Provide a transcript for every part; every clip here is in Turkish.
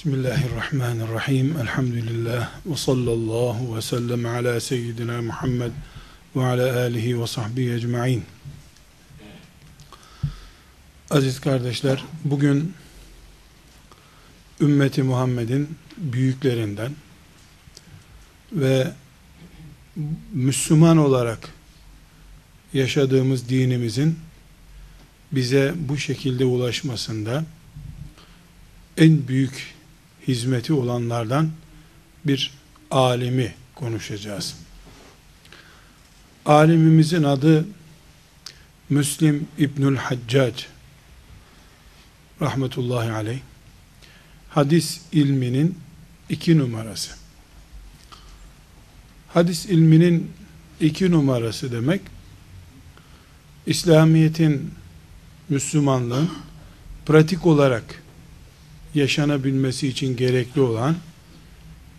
Bismillahirrahmanirrahim. Elhamdülillah. Ve sallallahu ve sellem ala seyyidina Muhammed ve ala alihi ve sahbihi ecma'in. Aziz kardeşler, bugün ümmeti Muhammed'in büyüklerinden ve Müslüman olarak yaşadığımız dinimizin bize bu şekilde ulaşmasında en büyük hizmeti olanlardan bir alimi konuşacağız. Alimimizin adı Müslim İbnül Haccac rahmetullahi aleyh hadis ilminin iki numarası. Hadis ilminin iki numarası demek İslamiyet'in Müslümanlığın pratik olarak yaşanabilmesi için gerekli olan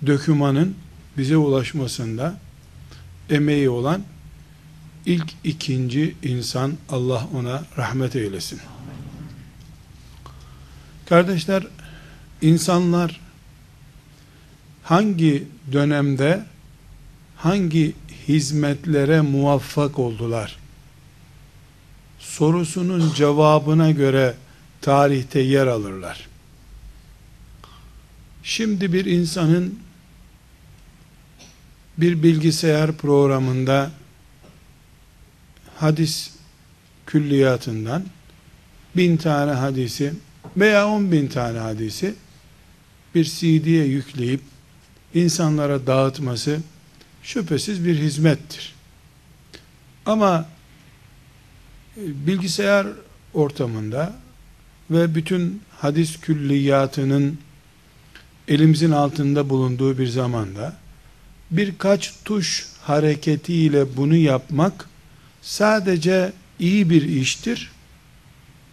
dökümanın bize ulaşmasında emeği olan ilk ikinci insan Allah ona rahmet eylesin. Kardeşler, insanlar hangi dönemde hangi hizmetlere muvaffak oldular? Sorusunun cevabına göre tarihte yer alırlar. Şimdi bir insanın bir bilgisayar programında hadis külliyatından bin tane hadisi veya on bin tane hadisi bir CD'ye yükleyip insanlara dağıtması şüphesiz bir hizmettir. Ama e, bilgisayar ortamında ve bütün hadis külliyatının elimizin altında bulunduğu bir zamanda birkaç tuş hareketiyle bunu yapmak sadece iyi bir iştir.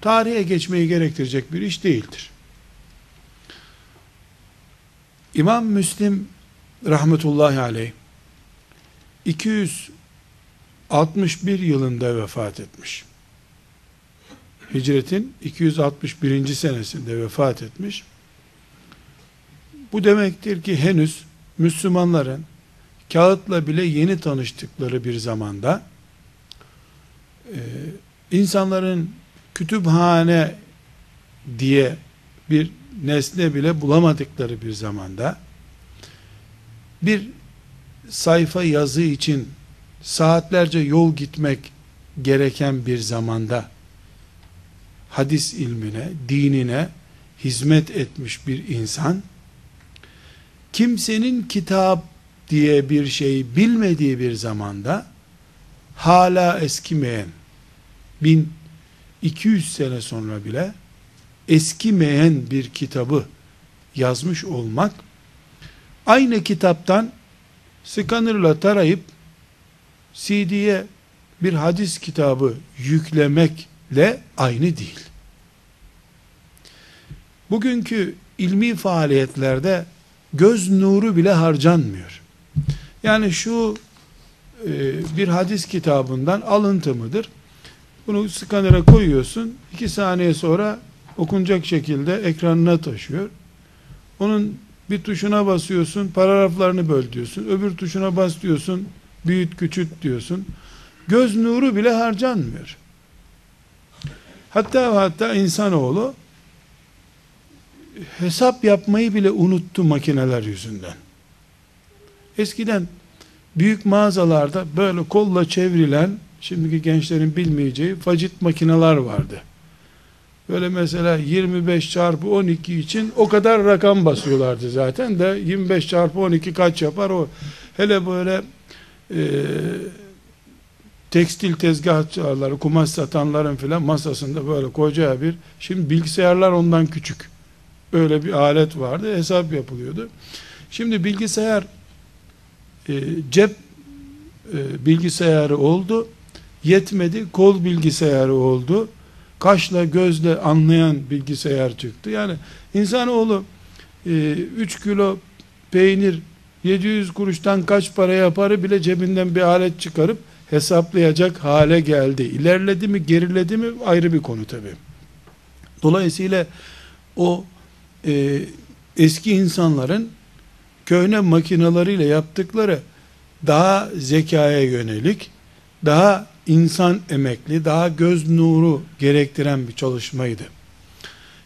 Tarihe geçmeyi gerektirecek bir iş değildir. İmam Müslim rahmetullahi aleyh 261 yılında vefat etmiş. Hicretin 261. senesinde vefat etmiş. Bu demektir ki henüz Müslümanların kağıtla bile yeni tanıştıkları bir zamanda e, insanların kütüphane diye bir nesne bile bulamadıkları bir zamanda bir sayfa yazı için saatlerce yol gitmek gereken bir zamanda hadis ilmine, dinine hizmet etmiş bir insan kimsenin kitap diye bir şey bilmediği bir zamanda hala eskimeyen 1200 sene sonra bile eskimeyen bir kitabı yazmış olmak aynı kitaptan skanırla tarayıp CD'ye bir hadis kitabı yüklemekle aynı değil. Bugünkü ilmi faaliyetlerde göz nuru bile harcanmıyor. Yani şu e, bir hadis kitabından alıntı mıdır? Bunu skanere koyuyorsun. iki saniye sonra okunacak şekilde ekranına taşıyor. Onun bir tuşuna basıyorsun, paragraflarını böl diyorsun. Öbür tuşuna bas diyorsun, büyüt küçült diyorsun. Göz nuru bile harcanmıyor. Hatta hatta insanoğlu hesap yapmayı bile unuttu makineler yüzünden. Eskiden büyük mağazalarda böyle kolla çevrilen şimdiki gençlerin bilmeyeceği facit makineler vardı. Böyle mesela 25 çarpı 12 için o kadar rakam basıyorlardı zaten de 25 çarpı 12 kaç yapar o hele böyle e, tekstil tezgahçıları kumaş satanların filan masasında böyle koca bir şimdi bilgisayarlar ondan küçük öyle bir alet vardı hesap yapılıyordu şimdi bilgisayar e, cep e, bilgisayarı oldu yetmedi kol bilgisayarı oldu kaşla gözle anlayan bilgisayar çıktı yani insanoğlu e, 3 kilo peynir 700 kuruştan kaç para yaparı bile cebinden bir alet çıkarıp hesaplayacak hale geldi. İlerledi mi geriledi mi ayrı bir konu tabi. Dolayısıyla o e, eski insanların köhne makinalarıyla yaptıkları daha zekaya yönelik, daha insan emekli, daha göz nuru gerektiren bir çalışmaydı.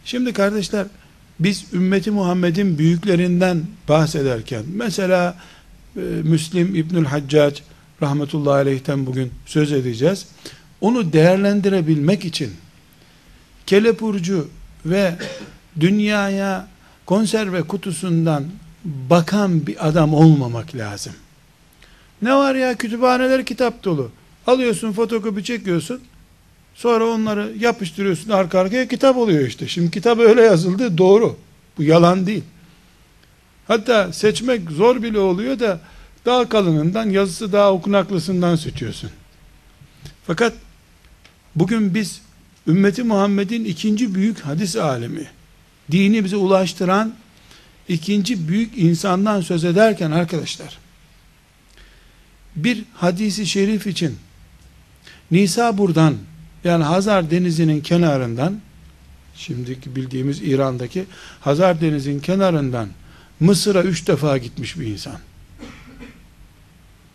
Şimdi kardeşler, biz ümmeti Muhammed'in büyüklerinden bahsederken, mesela e, Müslim İbnül Haccac rahmetullahi aleyhten bugün söz edeceğiz. Onu değerlendirebilmek için kelepurcu ve dünyaya konserve kutusundan bakan bir adam olmamak lazım. Ne var ya kütüphaneler kitap dolu. Alıyorsun fotokopi çekiyorsun. Sonra onları yapıştırıyorsun arka arkaya kitap oluyor işte. Şimdi kitap öyle yazıldı doğru. Bu yalan değil. Hatta seçmek zor bile oluyor da daha kalınından yazısı daha okunaklısından seçiyorsun. Fakat bugün biz ümmeti Muhammed'in ikinci büyük hadis alemi, dini bize ulaştıran ikinci büyük insandan söz ederken arkadaşlar, bir hadisi şerif için Nisa buradan yani Hazar Denizi'nin kenarından şimdiki bildiğimiz İran'daki Hazar Denizi'nin kenarından Mısır'a üç defa gitmiş bir insan.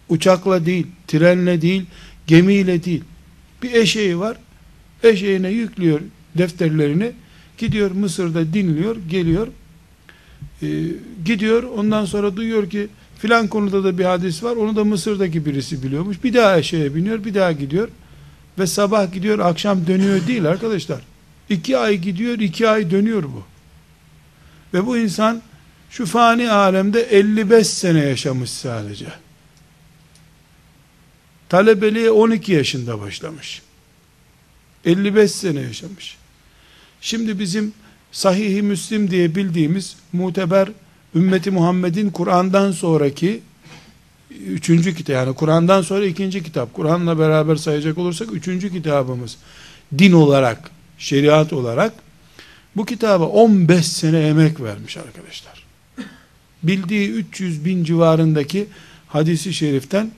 Uçakla değil, trenle değil, gemiyle değil. Bir eşeği var. Eşeğine yüklüyor defterlerini. Gidiyor Mısır'da dinliyor, geliyor. Ee, gidiyor ondan sonra duyuyor ki filan konuda da bir hadis var. Onu da Mısır'daki birisi biliyormuş. Bir daha eşeğe biniyor, bir daha gidiyor. Ve sabah gidiyor, akşam dönüyor değil arkadaşlar. İki ay gidiyor, iki ay dönüyor bu. Ve bu insan şu fani alemde 55 sene yaşamış sadece. Talebeliğe 12 yaşında başlamış. 55 sene yaşamış. Şimdi bizim Sahih-i Müslim diye bildiğimiz muteber ümmeti Muhammed'in Kur'an'dan sonraki üçüncü kitap yani Kur'an'dan sonra ikinci kitap. Kur'an'la beraber sayacak olursak üçüncü kitabımız din olarak şeriat olarak bu kitaba 15 sene emek vermiş arkadaşlar. Bildiği 300 bin civarındaki hadisi şeriften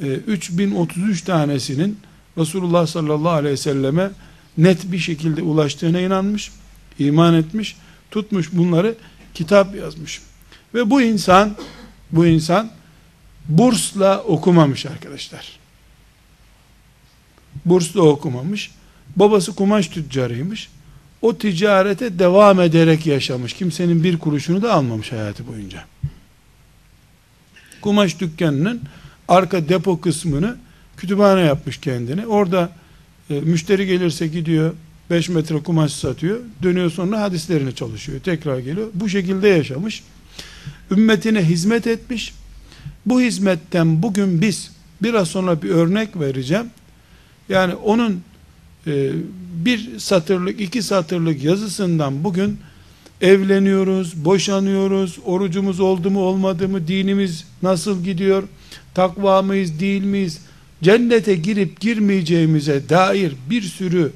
3033 e, tanesinin Resulullah sallallahu aleyhi ve selleme net bir şekilde ulaştığına inanmış, iman etmiş, tutmuş bunları kitap yazmış. Ve bu insan bu insan bursla okumamış arkadaşlar. Bursla okumamış. Babası kumaş tüccarıymış. O ticarete devam ederek yaşamış. Kimsenin bir kuruşunu da almamış hayatı boyunca. Kumaş dükkanının arka depo kısmını kütüphane yapmış kendini. Orada e, müşteri gelirse gidiyor 5 metre kumaş satıyor. Dönüyor sonra hadislerini çalışıyor. Tekrar geliyor. Bu şekilde yaşamış. Ümmetine hizmet etmiş. Bu hizmetten bugün biz biraz sonra bir örnek vereceğim. Yani onun e, bir satırlık, iki satırlık yazısından bugün evleniyoruz, boşanıyoruz, orucumuz oldu mu olmadı mı, dinimiz nasıl gidiyor, takva mıyız değil miyiz, cennete girip girmeyeceğimize dair bir sürü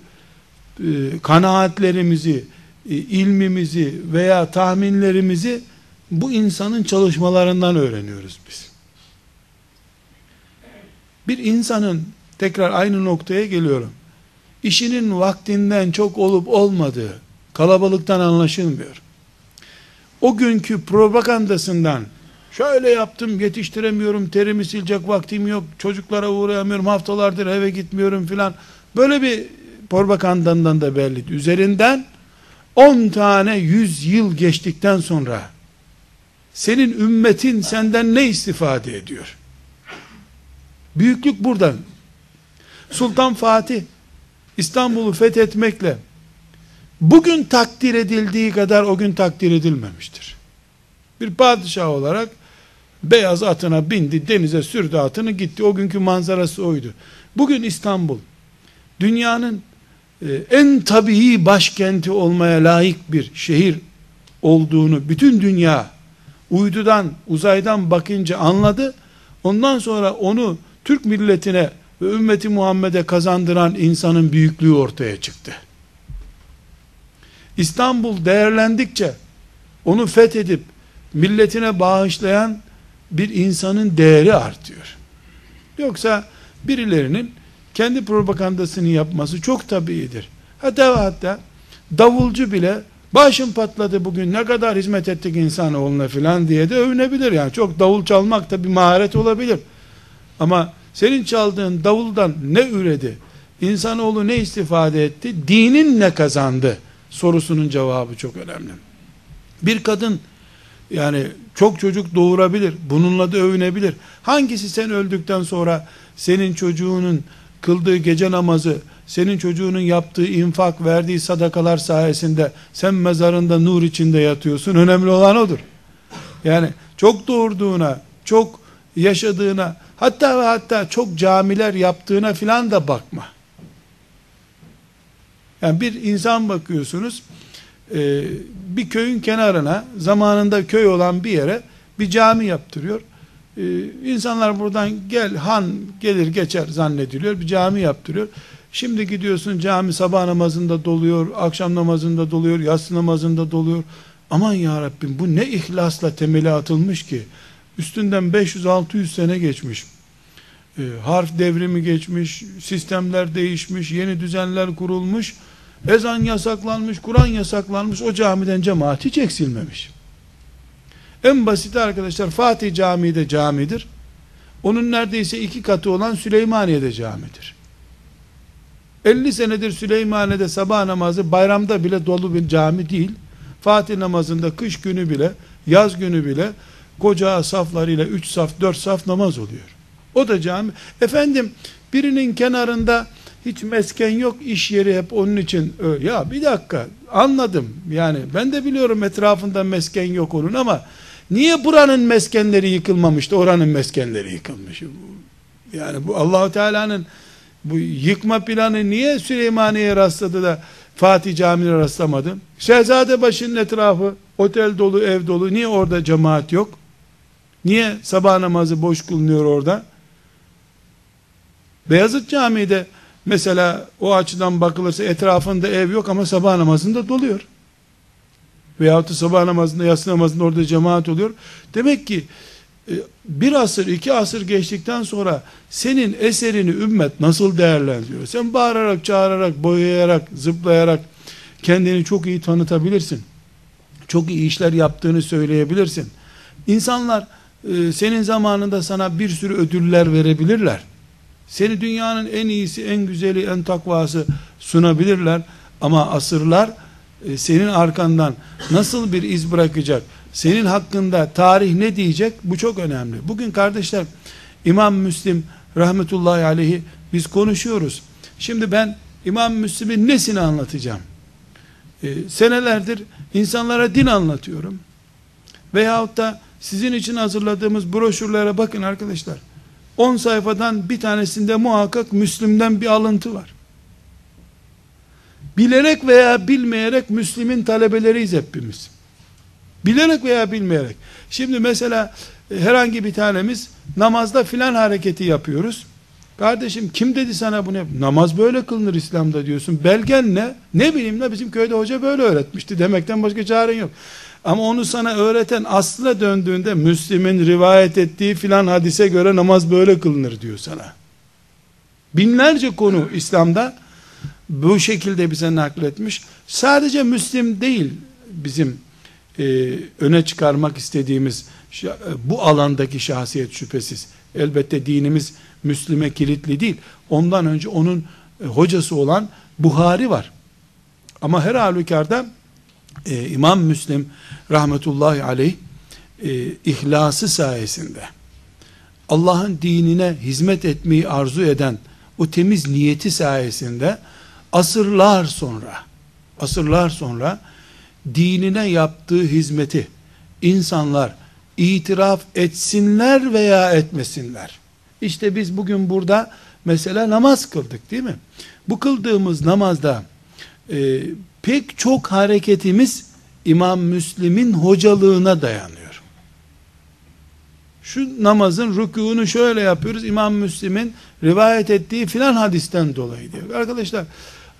e, kanaatlerimizi, e, ilmimizi veya tahminlerimizi bu insanın çalışmalarından öğreniyoruz biz. Bir insanın tekrar aynı noktaya geliyorum. İşinin vaktinden çok olup olmadığı kalabalıktan anlaşılmıyor. O günkü propagandasından şöyle yaptım yetiştiremiyorum terimi silecek vaktim yok çocuklara uğrayamıyorum haftalardır eve gitmiyorum filan. Böyle bir propagandandan da belli. Üzerinden 10 tane 100 yıl geçtikten sonra senin ümmetin senden ne istifade ediyor? Büyüklük buradan. Sultan Fatih İstanbul'u fethetmekle bugün takdir edildiği kadar o gün takdir edilmemiştir. Bir padişah olarak beyaz atına bindi, denize sürdü atını gitti. O günkü manzarası oydu. Bugün İstanbul dünyanın e, en tabii başkenti olmaya layık bir şehir olduğunu bütün dünya uydudan, uzaydan bakınca anladı. Ondan sonra onu Türk milletine ve ümmeti Muhammed'e kazandıran insanın büyüklüğü ortaya çıktı. İstanbul değerlendikçe onu fethedip milletine bağışlayan bir insanın değeri artıyor. Yoksa birilerinin kendi propagandasını yapması çok tabiidir. Hatta hatta davulcu bile Başım patladı bugün ne kadar hizmet ettik insanoğluna filan diye de övünebilir yani. Çok davul çalmak da bir maharet olabilir. Ama senin çaldığın davuldan ne üredi? İnsanoğlu ne istifade etti? Dinin ne kazandı? Sorusunun cevabı çok önemli. Bir kadın yani çok çocuk doğurabilir. Bununla da övünebilir. Hangisi sen öldükten sonra senin çocuğunun kıldığı gece namazı, senin çocuğunun yaptığı infak, verdiği sadakalar sayesinde sen mezarında nur içinde yatıyorsun. Önemli olan odur. Yani çok doğurduğuna, çok yaşadığına, hatta ve hatta çok camiler yaptığına filan da bakma. Yani bir insan bakıyorsunuz, e, bir köyün kenarına, zamanında köy olan bir yere bir cami yaptırıyor. E, insanlar buradan gel, han gelir geçer zannediliyor, bir cami yaptırıyor. Şimdi gidiyorsun cami sabah namazında doluyor, akşam namazında doluyor, yatsı namazında doluyor. Aman ya Rabbim bu ne ihlasla temeli atılmış ki. Üstünden 500-600 sene geçmiş. E, harf devrimi geçmiş, sistemler değişmiş, yeni düzenler kurulmuş. Ezan yasaklanmış, Kur'an yasaklanmış, o camiden cemaat hiç eksilmemiş. En basit arkadaşlar Fatih Camii de camidir. Onun neredeyse iki katı olan Süleymaniye de camidir. 50 senedir Süleymaniye'de sabah namazı bayramda bile dolu bir cami değil. Fatih namazında kış günü bile, yaz günü bile koca saflarıyla 3 saf, 4 saf namaz oluyor. O da cami. Efendim birinin kenarında hiç mesken yok, iş yeri hep onun için. Ya bir dakika anladım. Yani ben de biliyorum etrafında mesken yok onun ama niye buranın meskenleri yıkılmamış da oranın meskenleri yıkılmış? Yani bu Allahu Teala'nın bu yıkma planı niye Süleymaniye'ye rastladı da Fatih Camii'ne rastlamadı? Şehzadebaşı'nın etrafı otel dolu, ev dolu. Niye orada cemaat yok? Niye sabah namazı boş kılınıyor orada? Beyazıt Camii'de mesela o açıdan bakılırsa etrafında ev yok ama sabah namazında doluyor. Veyahut da sabah namazında, yatsı namazında orada cemaat oluyor. Demek ki e, bir asır, iki asır geçtikten sonra senin eserini ümmet nasıl değerlendiriyor? Sen bağırarak, çağırarak, boyayarak, zıplayarak kendini çok iyi tanıtabilirsin. Çok iyi işler yaptığını söyleyebilirsin. İnsanlar e, senin zamanında sana bir sürü ödüller verebilirler. Seni dünyanın en iyisi, en güzeli, en takvası sunabilirler. Ama asırlar e, senin arkandan nasıl bir iz bırakacak? Senin hakkında tarih ne diyecek? Bu çok önemli. Bugün kardeşler İmam Müslim rahmetullahi aleyhi biz konuşuyoruz. Şimdi ben İmam Müslim'in nesini anlatacağım? Ee, senelerdir insanlara din anlatıyorum. Veyahut da sizin için hazırladığımız broşürlere bakın arkadaşlar. 10 sayfadan bir tanesinde muhakkak Müslüm'den bir alıntı var. Bilerek veya bilmeyerek Müslüm'ün talebeleriyiz hepimiz. Bilerek veya bilmeyerek. Şimdi mesela e, herhangi bir tanemiz namazda filan hareketi yapıyoruz. Kardeşim kim dedi sana bunu? Namaz böyle kılınır İslam'da diyorsun. Belgen ne? Ne bileyim ne bizim köyde hoca böyle öğretmişti demekten başka çaren yok. Ama onu sana öğreten aslına döndüğünde Müslim'in rivayet ettiği filan hadise göre namaz böyle kılınır diyor sana. Binlerce konu İslam'da bu şekilde bize nakletmiş. Sadece Müslim değil bizim e, öne çıkarmak istediğimiz bu alandaki şahsiyet şüphesiz. Elbette dinimiz Müslüme kilitli değil. Ondan önce onun e, hocası olan Buhari var. Ama her halükarda e, İmam Müslim rahmetullahi aleyh e, ihlası sayesinde Allah'ın dinine hizmet etmeyi arzu eden o temiz niyeti sayesinde asırlar sonra asırlar sonra dinine yaptığı hizmeti insanlar itiraf etsinler veya etmesinler. İşte biz bugün burada mesela namaz kıldık değil mi? Bu kıldığımız namazda e, pek çok hareketimiz İmam Müslim'in hocalığına dayanıyor. Şu namazın rükûnu şöyle yapıyoruz. İmam Müslim'in rivayet ettiği filan hadisten dolayı diyor. Arkadaşlar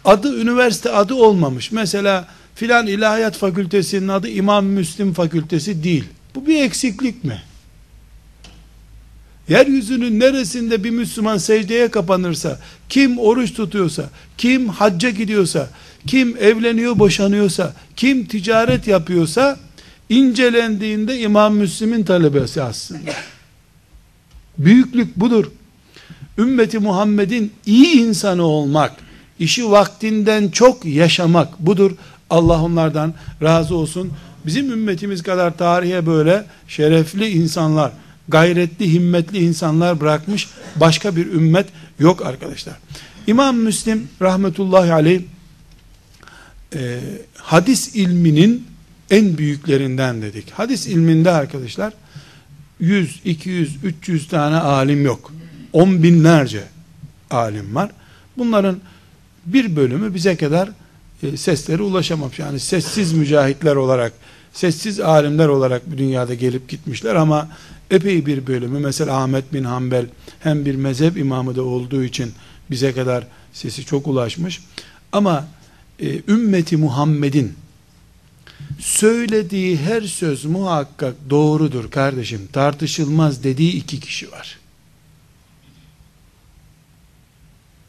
adı üniversite adı olmamış. Mesela filan ilahiyat fakültesinin adı İmam Müslim fakültesi değil. Bu bir eksiklik mi? Yeryüzünün neresinde bir Müslüman secdeye kapanırsa, kim oruç tutuyorsa, kim hacca gidiyorsa, kim evleniyor boşanıyorsa, kim ticaret yapıyorsa, incelendiğinde İmam Müslim'in talebesi aslında. Büyüklük budur. Ümmeti Muhammed'in iyi insanı olmak, işi vaktinden çok yaşamak budur. Allah onlardan razı olsun. Bizim ümmetimiz kadar tarihe böyle şerefli insanlar, gayretli, himmetli insanlar bırakmış başka bir ümmet yok arkadaşlar. İmam Müslim rahmetullahi aleyh e, hadis ilminin en büyüklerinden dedik. Hadis ilminde arkadaşlar 100, 200, 300 tane alim yok. 10 binlerce alim var. Bunların bir bölümü bize kadar e, sesleri ulaşamamış. Yani sessiz mücahitler olarak, sessiz alimler olarak bu dünyada gelip gitmişler ama epey bir bölümü mesela Ahmet bin Hanbel hem bir mezhep imamı da olduğu için bize kadar sesi çok ulaşmış. Ama e, ümmeti Muhammed'in söylediği her söz muhakkak doğrudur kardeşim tartışılmaz dediği iki kişi var.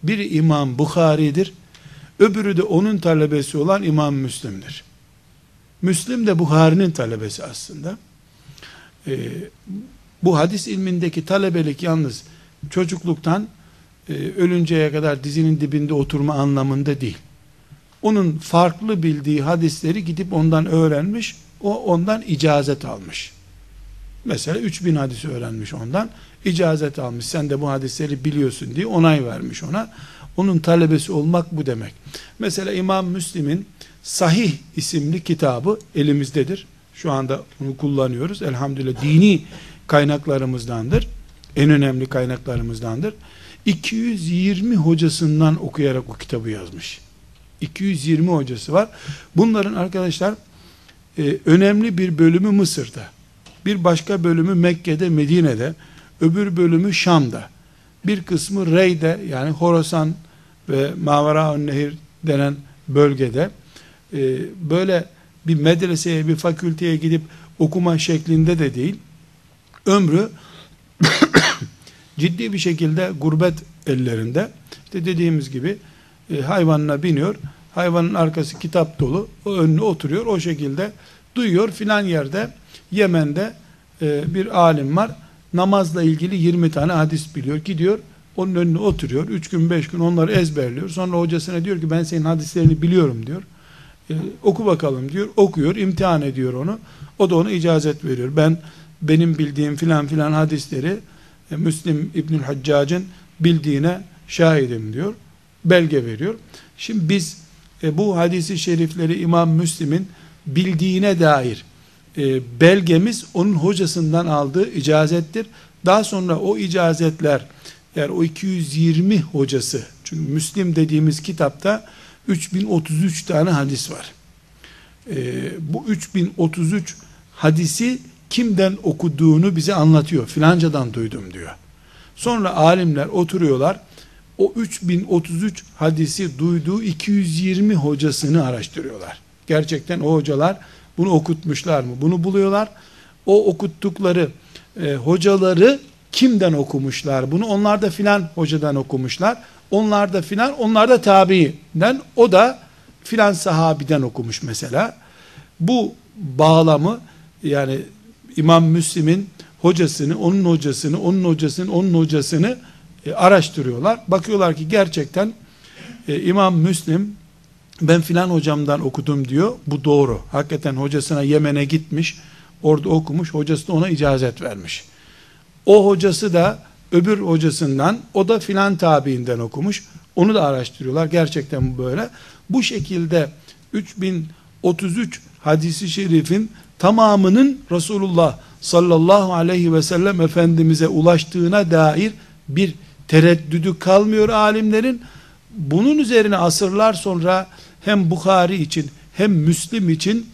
Biri İmam Bukhari'dir. Öbürü de onun talebesi olan İmam Müslim'dir. Müslim de Bukhari'nin talebesi aslında. Ee, bu hadis ilmindeki talebelik yalnız çocukluktan e, ölünceye kadar dizinin dibinde oturma anlamında değil. Onun farklı bildiği hadisleri gidip ondan öğrenmiş, o ondan icazet almış. Mesela 3000 hadis öğrenmiş ondan, icazet almış. Sen de bu hadisleri biliyorsun diye onay vermiş ona. Onun talebesi olmak bu demek. Mesela İmam Müslim'in Sahih isimli kitabı elimizdedir. Şu anda bunu kullanıyoruz. Elhamdülillah dini kaynaklarımızdandır. En önemli kaynaklarımızdandır. 220 hocasından okuyarak o kitabı yazmış. 220 hocası var. Bunların arkadaşlar e, önemli bir bölümü Mısır'da. Bir başka bölümü Mekke'de, Medine'de. Öbür bölümü Şam'da. Bir kısmı Rey'de yani Horasan ve Mavara Nehir denen bölgede e, böyle bir medreseye, bir fakülteye gidip okuma şeklinde de değil. Ömrü ciddi bir şekilde gurbet ellerinde. İşte dediğimiz gibi e, hayvanına biniyor. Hayvanın arkası kitap dolu. O önüne oturuyor. O şekilde duyuyor filan yerde Yemen'de e, bir alim var. Namazla ilgili 20 tane hadis biliyor. Gidiyor onun önüne oturuyor. 3 gün 5 gün onları ezberliyor. Sonra hocasına diyor ki ben senin hadislerini biliyorum diyor. E, oku bakalım diyor. Okuyor. imtihan ediyor onu. O da ona icazet veriyor. Ben benim bildiğim filan filan hadisleri e, Müslim İbnül Haccac'ın bildiğine şahidim diyor. Belge veriyor. Şimdi biz e, bu hadisi şerifleri İmam Müslim'in bildiğine dair e, belgemiz onun hocasından aldığı icazettir. Daha sonra o icazetler eğer o 220 hocası çünkü Müslim dediğimiz kitapta 3033 tane hadis var. E, bu 3033 hadisi kimden okuduğunu bize anlatıyor. Filancadan duydum diyor. Sonra alimler oturuyorlar o 3033 hadisi duyduğu 220 hocasını araştırıyorlar. Gerçekten o hocalar bunu okutmuşlar mı? Bunu buluyorlar. O okuttukları e, hocaları kimden okumuşlar? Bunu onlar da filan hocadan okumuşlar. Onlar da filan, onlar da tabiinden, o da filan sahabiden okumuş mesela. Bu bağlamı yani İmam Müslim'in hocasını, onun hocasını, onun hocasını, onun hocasını e, araştırıyorlar. Bakıyorlar ki gerçekten e, İmam Müslim ben filan hocamdan okudum diyor. Bu doğru. Hakikaten hocasına Yemen'e gitmiş. Orada okumuş. Hocası da ona icazet vermiş. O hocası da öbür hocasından o da filan tabiinden okumuş. Onu da araştırıyorlar. Gerçekten bu böyle. Bu şekilde 3033 hadisi şerifin tamamının Resulullah sallallahu aleyhi ve sellem Efendimiz'e ulaştığına dair bir tereddüdü kalmıyor alimlerin. Bunun üzerine asırlar sonra hem Bukhari için hem Müslim için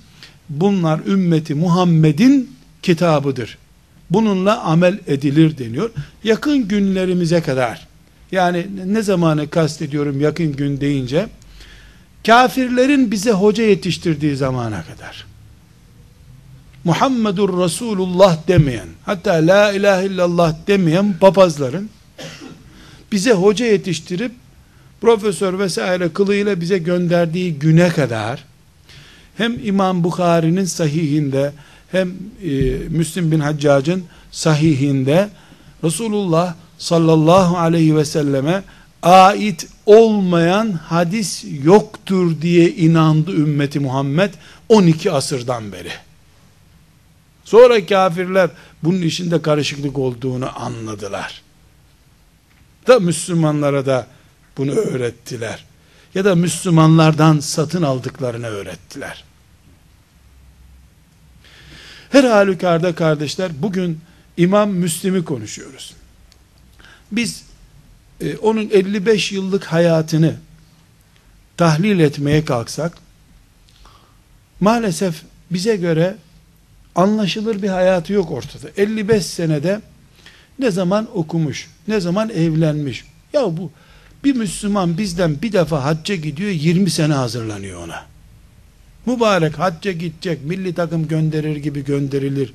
bunlar ümmeti Muhammed'in kitabıdır. Bununla amel edilir deniyor. Yakın günlerimize kadar yani ne zamanı kastediyorum yakın gün deyince kafirlerin bize hoca yetiştirdiği zamana kadar Muhammedur Resulullah demeyen, hatta la ilahe illallah demeyen papazların bize hoca yetiştirip profesör vesaire kılığıyla bize gönderdiği güne kadar hem İmam Bukhari'nin sahihinde hem e, Müslim bin Haccac'ın sahihinde Resulullah sallallahu aleyhi ve selleme ait olmayan hadis yoktur diye inandı ümmeti Muhammed 12 asırdan beri. Sonra kafirler bunun işinde karışıklık olduğunu anladılar. Da Müslümanlara da bunu öğrettiler. Ya da Müslümanlardan satın aldıklarını öğrettiler. Her halükarda kardeşler bugün İmam Müslim'i konuşuyoruz. Biz e, onun 55 yıllık hayatını tahlil etmeye kalksak maalesef bize göre anlaşılır bir hayatı yok ortada. 55 senede ne zaman okumuş, ne zaman evlenmiş. Ya bu bir Müslüman bizden bir defa hacca gidiyor 20 sene hazırlanıyor ona. Mübarek hacca gidecek milli takım gönderir gibi gönderilir.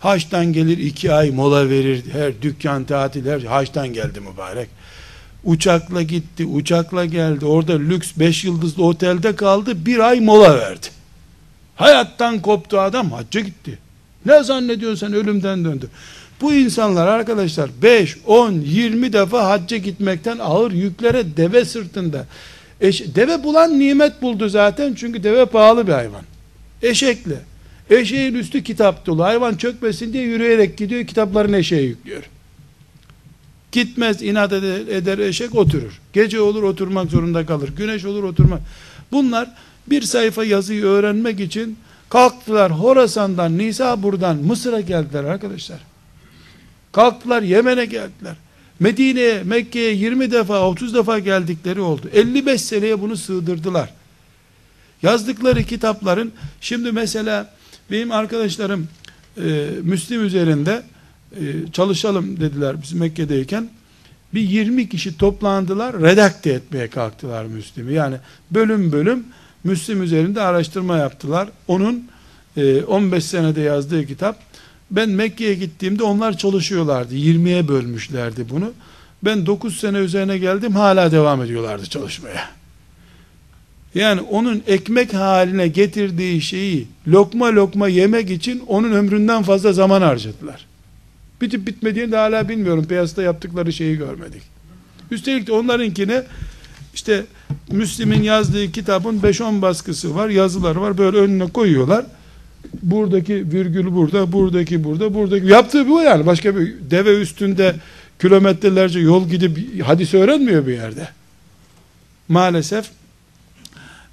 Haçtan gelir iki ay mola verir. Her dükkan tatil her haçtan geldi mübarek. Uçakla gitti, uçakla geldi. Orada lüks beş yıldızlı otelde kaldı. Bir ay mola verdi. Hayattan koptu adam hacca gitti. Ne zannediyorsun sen ölümden döndü. Bu insanlar arkadaşlar 5, 10, 20 defa hacca gitmekten ağır yüklere deve sırtında. Eş, deve bulan nimet buldu zaten çünkü deve pahalı bir hayvan. Eşekle. Eşeğin üstü kitap dolu. Hayvan çökmesin diye yürüyerek gidiyor kitaplarını eşeğe yüklüyor. Gitmez inat eder, eşek oturur. Gece olur oturmak zorunda kalır. Güneş olur oturmak. Bunlar bir sayfa yazıyı öğrenmek için kalktılar Horasan'dan, Nisabur'dan Mısır'a geldiler arkadaşlar. Kalktılar Yemen'e geldiler. Medine'ye, Mekke'ye 20 defa, 30 defa geldikleri oldu. 55 seneye bunu sığdırdılar. Yazdıkları kitapların, şimdi mesela benim arkadaşlarım e, Müslim üzerinde e, çalışalım dediler biz Mekke'deyken. Bir 20 kişi toplandılar, redakte etmeye kalktılar Müslim'i. Yani bölüm bölüm Müslim üzerinde araştırma yaptılar. Onun e, 15 senede yazdığı kitap ben Mekke'ye gittiğimde onlar çalışıyorlardı. 20'ye bölmüşlerdi bunu. Ben 9 sene üzerine geldim hala devam ediyorlardı çalışmaya. Yani onun ekmek haline getirdiği şeyi lokma lokma yemek için onun ömründen fazla zaman harcadılar. Bitip bitmediğini de hala bilmiyorum. Piyasada yaptıkları şeyi görmedik. Üstelik de onlarınkine işte Müslim'in yazdığı kitabın 5-10 baskısı var, yazıları var. Böyle önüne koyuyorlar buradaki virgül burada, buradaki burada, buradaki yaptığı bu yani. Başka bir deve üstünde kilometrelerce yol gidip hadis öğrenmiyor bir yerde. Maalesef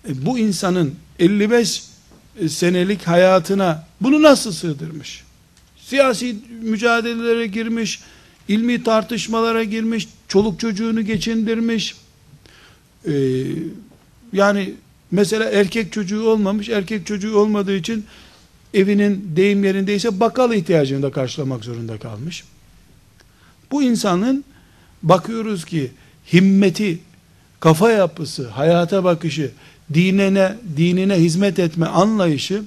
e, bu insanın 55 senelik hayatına bunu nasıl sığdırmış? Siyasi mücadelelere girmiş, ilmi tartışmalara girmiş, çoluk çocuğunu geçindirmiş. Ee, yani mesela erkek çocuğu olmamış, erkek çocuğu olmadığı için evinin deyim yerindeyse bakkal ihtiyacını da karşılamak zorunda kalmış. Bu insanın bakıyoruz ki himmeti, kafa yapısı, hayata bakışı, dinine, dinine hizmet etme anlayışı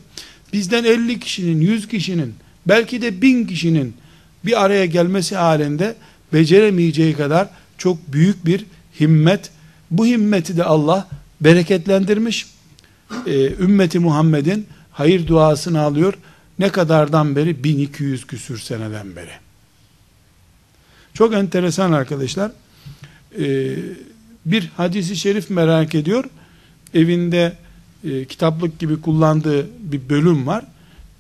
bizden 50 kişinin, 100 kişinin, belki de 1000 kişinin bir araya gelmesi halinde beceremeyeceği kadar çok büyük bir himmet. Bu himmeti de Allah bereketlendirmiş. Ee, ümmeti Muhammed'in hayır duasını alıyor. Ne kadardan beri? 1200 küsür seneden beri. Çok enteresan arkadaşlar. Ee, bir hadisi şerif merak ediyor. Evinde e, kitaplık gibi kullandığı bir bölüm var.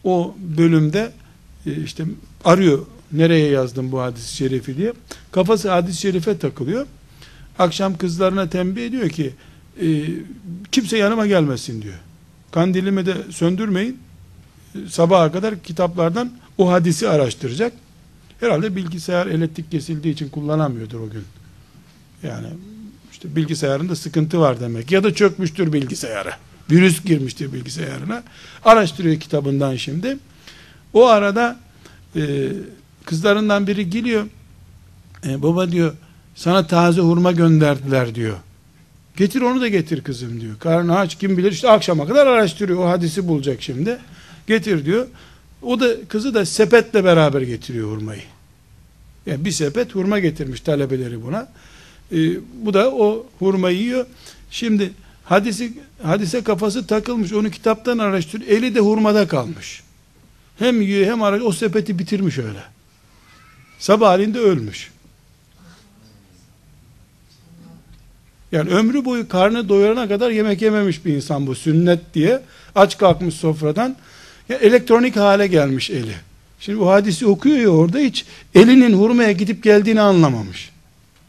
O bölümde e, işte arıyor nereye yazdım bu hadis-i şerifi diye. Kafası hadis-i şerife takılıyor. Akşam kızlarına tembih ediyor ki e, kimse yanıma gelmesin diyor. Kandilimi de söndürmeyin. Sabaha kadar kitaplardan o hadisi araştıracak. Herhalde bilgisayar elektrik kesildiği için kullanamıyordur o gün. Yani işte bilgisayarında sıkıntı var demek. Ya da çökmüştür bilgisayarı. Virüs girmiştir bilgisayarına. Araştırıyor kitabından şimdi. O arada e, kızlarından biri geliyor. E, baba diyor sana taze hurma gönderdiler diyor. Getir onu da getir kızım diyor. Karnı aç kim bilir işte akşama kadar araştırıyor. O hadisi bulacak şimdi. Getir diyor. O da kızı da sepetle beraber getiriyor hurmayı. Yani bir sepet hurma getirmiş talebeleri buna. Ee, bu da o hurmayı yiyor. Şimdi hadisi hadise kafası takılmış. Onu kitaptan araştırıyor. Eli de hurmada kalmış. Hem yiyor hem araştırıyor. O sepeti bitirmiş öyle. Sabahleyin de ölmüş. Yani ömrü boyu karnı doyurana kadar yemek yememiş bir insan bu sünnet diye. Aç kalkmış sofradan. Ya elektronik hale gelmiş eli. Şimdi bu hadisi okuyor ya orada hiç elinin hurmaya gidip geldiğini anlamamış.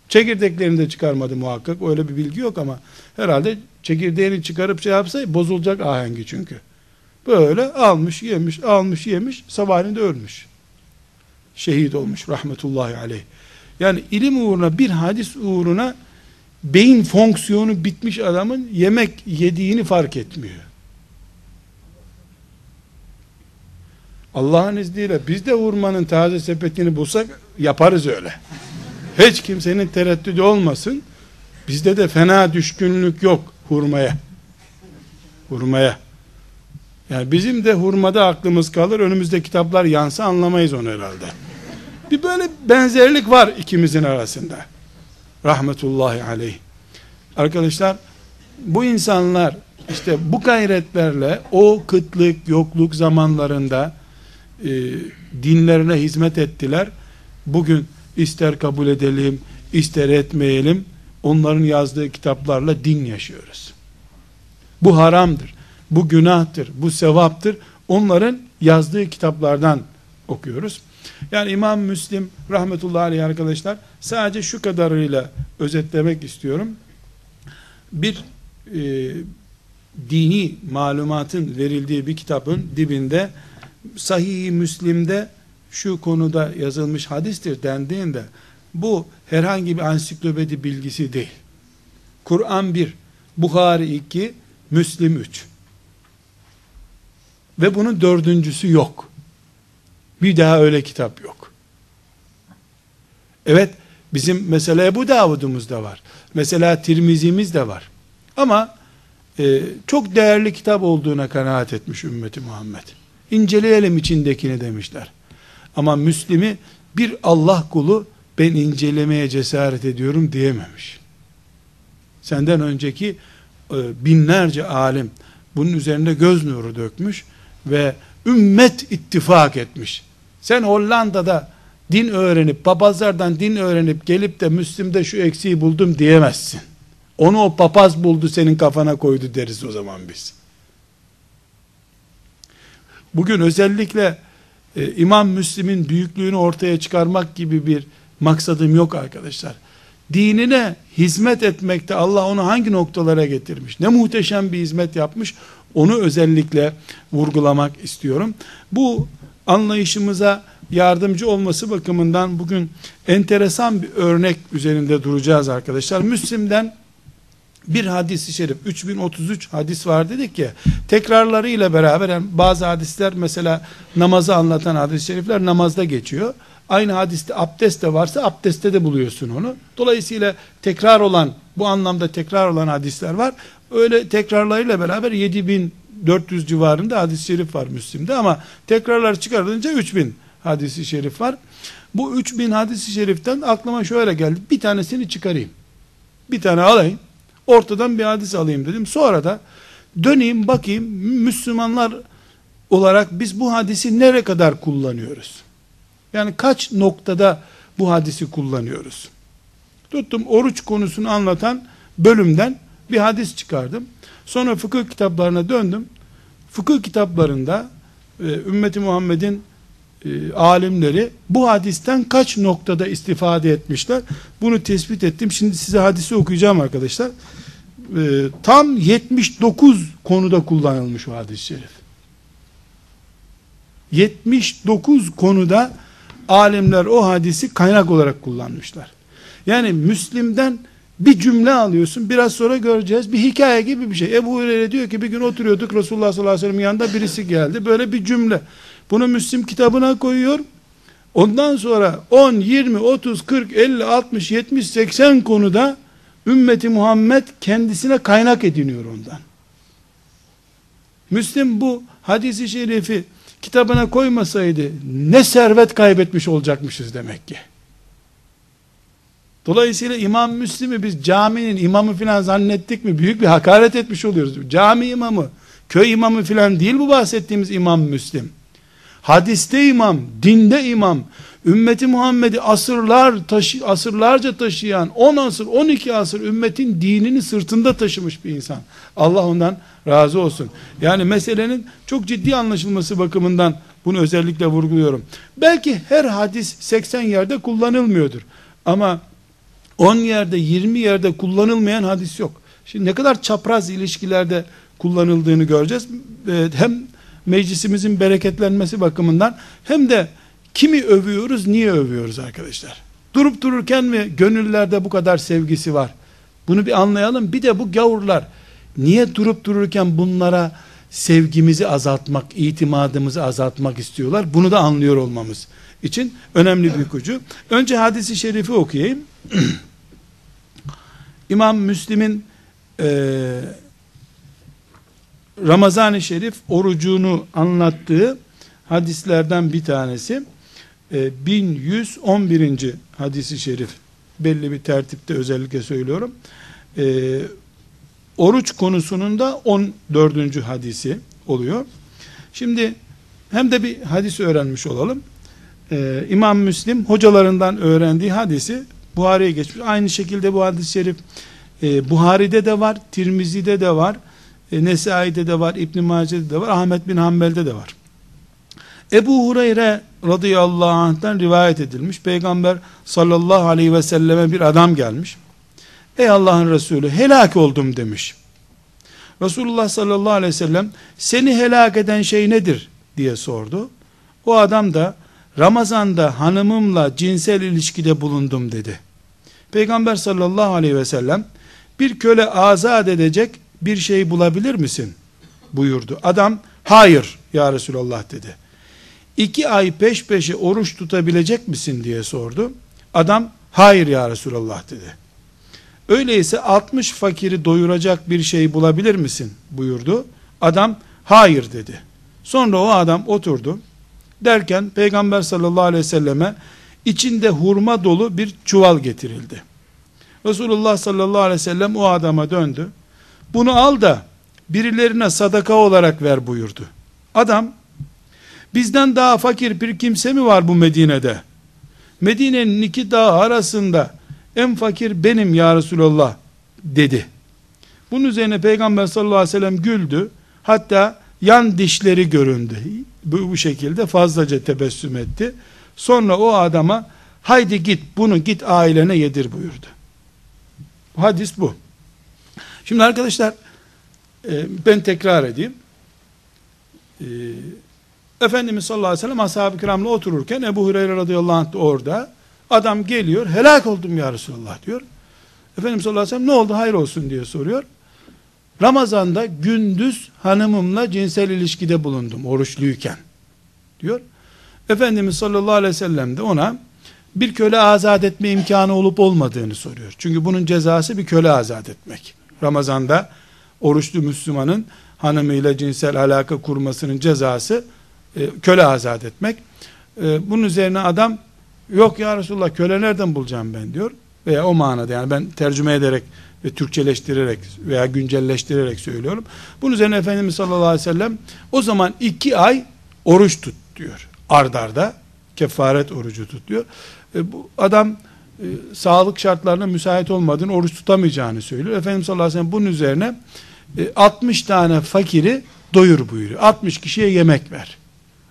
Çekirdeklerini de çıkarmadı muhakkak. Öyle bir bilgi yok ama herhalde çekirdeğini çıkarıp şey yapsa bozulacak ahengi çünkü. Böyle almış yemiş almış yemiş sabahleyin de ölmüş. Şehit olmuş rahmetullahi aleyh. Yani ilim uğruna bir hadis uğruna beyin fonksiyonu bitmiş adamın yemek yediğini fark etmiyor. Allah'ın izniyle biz de hurmanın taze sepetini bulsak yaparız öyle. Hiç kimsenin tereddüdü olmasın. Bizde de fena düşkünlük yok hurmaya. Hurmaya. Yani bizim de hurmada aklımız kalır. Önümüzde kitaplar yansa anlamayız onu herhalde. Bir böyle benzerlik var ikimizin arasında. Rahmetullahi aleyh. Arkadaşlar bu insanlar işte bu gayretlerle o kıtlık, yokluk zamanlarında e, dinlerine hizmet ettiler. Bugün ister kabul edelim, ister etmeyelim, onların yazdığı kitaplarla din yaşıyoruz. Bu haramdır, bu günahtır, bu sevaptır. Onların yazdığı kitaplardan okuyoruz. Yani İmam Müslim rahmetullahi aleyh arkadaşlar sadece şu kadarıyla özetlemek istiyorum. Bir e, dini malumatın verildiği bir kitabın dibinde Sahih-i Müslim'de şu konuda yazılmış hadistir dendiğinde bu herhangi bir ansiklopedi bilgisi değil. Kur'an 1, Bukhari 2, Müslim 3. Ve bunun dördüncüsü yok. Bir daha öyle kitap yok. Evet, bizim mesela Ebu Davud'umuz da var. Mesela Tirmizimiz de var. Ama e, çok değerli kitap olduğuna kanaat etmiş ümmeti Muhammed. İnceleyelim içindekini demişler. Ama Müslim'i bir Allah kulu ben incelemeye cesaret ediyorum diyememiş. Senden önceki e, binlerce alim bunun üzerinde göz nuru dökmüş ve ümmet ittifak etmiş. Sen Hollanda'da din öğrenip, papazlardan din öğrenip gelip de Müslim'de şu eksiği buldum diyemezsin. Onu o papaz buldu senin kafana koydu deriz o zaman biz. Bugün özellikle e, İmam Müslim'in büyüklüğünü ortaya çıkarmak gibi bir maksadım yok arkadaşlar. Dinine hizmet etmekte Allah onu hangi noktalara getirmiş? Ne muhteşem bir hizmet yapmış. Onu özellikle vurgulamak istiyorum. Bu anlayışımıza yardımcı olması bakımından bugün enteresan bir örnek üzerinde duracağız arkadaşlar. Müslim'den bir hadisi şerif 3033 hadis var dedik ya tekrarlarıyla beraber yani bazı hadisler mesela namazı anlatan hadis-i şerifler namazda geçiyor. Aynı hadiste abdest de varsa abdestte de buluyorsun onu. Dolayısıyla tekrar olan bu anlamda tekrar olan hadisler var. Öyle tekrarlarıyla beraber 7400 civarında hadis-i şerif var Müslim'de ama tekrarlar çıkarılınca 3000 hadisi şerif var. Bu 3000 hadisi şeriften aklıma şöyle geldi. Bir tanesini çıkarayım. Bir tane alayım. Ortadan bir hadis alayım dedim. Sonra da döneyim bakayım Müslümanlar olarak biz bu hadisi nere kadar kullanıyoruz? Yani kaç noktada bu hadisi kullanıyoruz? Tuttum oruç konusunu anlatan bölümden bir hadis çıkardım. Sonra fıkıh kitaplarına döndüm. Fıkıh kitaplarında e, ümmeti Muhammed'in e, alimleri bu hadisten kaç noktada istifade etmişler? Bunu tespit ettim. Şimdi size hadisi okuyacağım arkadaşlar. E, tam 79 konuda kullanılmış o hadis-i şerif. 79 konuda alimler o hadisi kaynak olarak kullanmışlar. Yani Müslim'den bir cümle alıyorsun. Biraz sonra göreceğiz. Bir hikaye gibi bir şey. Ebu Hureyre diyor ki bir gün oturuyorduk Resulullah sallallahu aleyhi ve sellem yanında birisi geldi. Böyle bir cümle. Bunu Müslim kitabına koyuyor. Ondan sonra 10, 20, 30, 40, 50, 60, 70, 80 konuda ümmeti Muhammed kendisine kaynak ediniyor ondan. Müslim bu hadisi şerifi kitabına koymasaydı ne servet kaybetmiş olacakmışız demek ki. Dolayısıyla İmam Müslim'i biz caminin imamı filan zannettik mi büyük bir hakaret etmiş oluyoruz. Cami imamı, köy imamı filan değil bu bahsettiğimiz İmam Müslim. Hadiste imam, dinde imam, ümmeti Muhammed'i asırlar taşı, asırlarca taşıyan 10 asır, 12 asır ümmetin dinini sırtında taşımış bir insan. Allah ondan razı olsun. Yani meselenin çok ciddi anlaşılması bakımından bunu özellikle vurguluyorum. Belki her hadis 80 yerde kullanılmıyordur. Ama 10 yerde 20 yerde kullanılmayan hadis yok. Şimdi ne kadar çapraz ilişkilerde kullanıldığını göreceğiz. Ee, hem meclisimizin bereketlenmesi bakımından hem de kimi övüyoruz, niye övüyoruz arkadaşlar? Durup dururken mi gönüllerde bu kadar sevgisi var? Bunu bir anlayalım. Bir de bu gavurlar niye durup dururken bunlara sevgimizi azaltmak, itimadımızı azaltmak istiyorlar? Bunu da anlıyor olmamız için önemli bir ipucu. Önce hadisi şerifi okuyayım. İmam Müslim'in e, Ramazan-ı Şerif orucunu anlattığı hadislerden bir tanesi e, 1111. hadisi şerif belli bir tertipte özellikle söylüyorum. E, oruç konusunun da 14. hadisi oluyor. Şimdi hem de bir hadis öğrenmiş olalım. Ee, İmam Müslim hocalarından öğrendiği hadisi Buhari'ye geçmiş. Aynı şekilde bu hadis-i şerif e, Buhari'de de var, Tirmizi'de de var, e, Nesai'de de var, İbn Mace'de de var, Ahmet bin Hanbel'de de var. Ebu Hureyre radıyallahu anh'tan rivayet edilmiş. Peygamber sallallahu aleyhi ve selleme bir adam gelmiş. Ey Allah'ın Resulü helak oldum demiş. Resulullah sallallahu aleyhi ve sellem seni helak eden şey nedir diye sordu. O adam da Ramazanda hanımımla cinsel ilişkide bulundum dedi. Peygamber sallallahu aleyhi ve sellem bir köle azat edecek bir şey bulabilir misin? buyurdu. Adam hayır ya Resulallah dedi. İki ay peş peşe oruç tutabilecek misin diye sordu. Adam hayır ya Resulallah dedi. Öyleyse 60 fakiri doyuracak bir şey bulabilir misin buyurdu. Adam hayır dedi. Sonra o adam oturdu. Derken Peygamber sallallahu aleyhi ve selleme içinde hurma dolu bir çuval getirildi. Resulullah sallallahu aleyhi ve sellem o adama döndü. Bunu al da birilerine sadaka olarak ver buyurdu. Adam bizden daha fakir bir kimse mi var bu Medine'de? Medine'nin iki dağ arasında en fakir benim ya Resulallah dedi. Bunun üzerine Peygamber sallallahu aleyhi ve sellem güldü. Hatta yan dişleri göründü. Bu, bu şekilde fazlaca tebessüm etti. Sonra o adama haydi git bunu git ailene yedir buyurdu. Hadis bu. Şimdi arkadaşlar e, ben tekrar edeyim. E, Efendimiz sallallahu aleyhi ve sellem ashab-ı kiramla otururken Ebu Hureyre radıyallahu anh orada adam geliyor helak oldum ya Resulallah diyor. Efendimiz sallallahu aleyhi ve sellem ne oldu hayır olsun diye soruyor. Ramazanda gündüz hanımımla cinsel ilişkide bulundum oruçluyken diyor. Efendimiz sallallahu aleyhi ve sellem de ona bir köle azat etme imkanı olup olmadığını soruyor. Çünkü bunun cezası bir köle azat etmek. Ramazanda oruçlu Müslümanın hanımıyla cinsel alaka kurmasının cezası e, köle azat etmek. E, bunun üzerine adam yok ya Resulullah köle nereden bulacağım ben diyor. Veya o manada yani ben tercüme ederek ve Türkçeleştirerek veya güncelleştirerek söylüyorum. Bunun üzerine Efendimiz sallallahu aleyhi ve sellem o zaman iki ay oruç tut diyor. Ardarda kefaret orucu tut diyor. E, bu adam e, sağlık şartlarına müsait olmadığını oruç tutamayacağını söylüyor. Efendimiz sallallahu aleyhi ve sellem bunun üzerine e, 60 tane fakiri doyur buyuruyor. 60 kişiye yemek ver.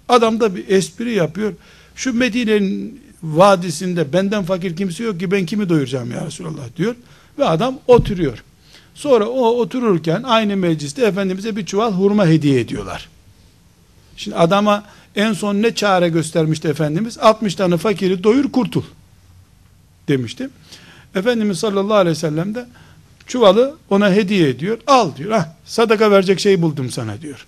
Adam da bir espri yapıyor. Şu Medine'nin vadisinde benden fakir kimse yok ki ben kimi doyuracağım ya Resulallah diyor. Ve adam oturuyor. Sonra o otururken aynı mecliste Efendimiz'e bir çuval hurma hediye ediyorlar. Şimdi adama en son ne çare göstermişti Efendimiz? 60 tane fakiri doyur kurtul demişti. Efendimiz sallallahu aleyhi ve sellem de çuvalı ona hediye ediyor. Al diyor. Ah, sadaka verecek şey buldum sana diyor.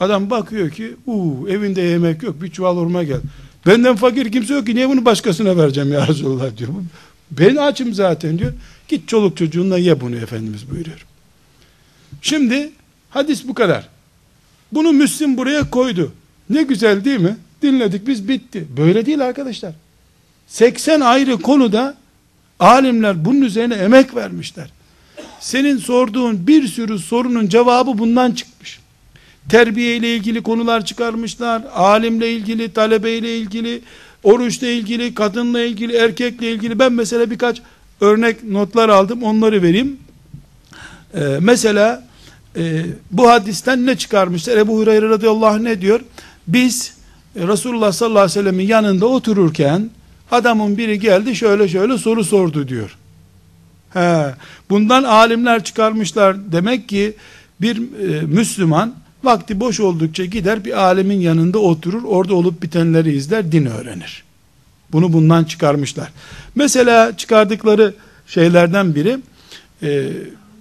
Adam bakıyor ki uu, evinde yemek yok bir çuval hurma gel. Benden fakir kimse yok ki niye bunu başkasına vereceğim ya Resulullah diyor. Ben açım zaten diyor. Git çoluk çocuğunla ye bunu Efendimiz buyuruyor. Şimdi hadis bu kadar. Bunu Müslim buraya koydu. Ne güzel değil mi? Dinledik biz bitti. Böyle değil arkadaşlar. 80 ayrı konuda alimler bunun üzerine emek vermişler. Senin sorduğun bir sürü sorunun cevabı bundan çıkmış. Terbiye ile ilgili konular çıkarmışlar. Alimle ilgili, talebeyle ilgili, oruçla ilgili, kadınla ilgili, erkekle ilgili. Ben mesela birkaç örnek notlar aldım. Onları vereyim. Ee, mesela e, bu hadisten ne çıkarmışlar? Ebu Hureyre radıyallahu anh ne diyor? Biz e, Resulullah sallallahu aleyhi ve sellemin yanında otururken adamın biri geldi şöyle şöyle soru sordu diyor. He, bundan alimler çıkarmışlar. Demek ki bir e, Müslüman vakti boş oldukça gider bir alemin yanında oturur. Orada olup bitenleri izler, din öğrenir. Bunu bundan çıkarmışlar. Mesela çıkardıkları şeylerden biri e,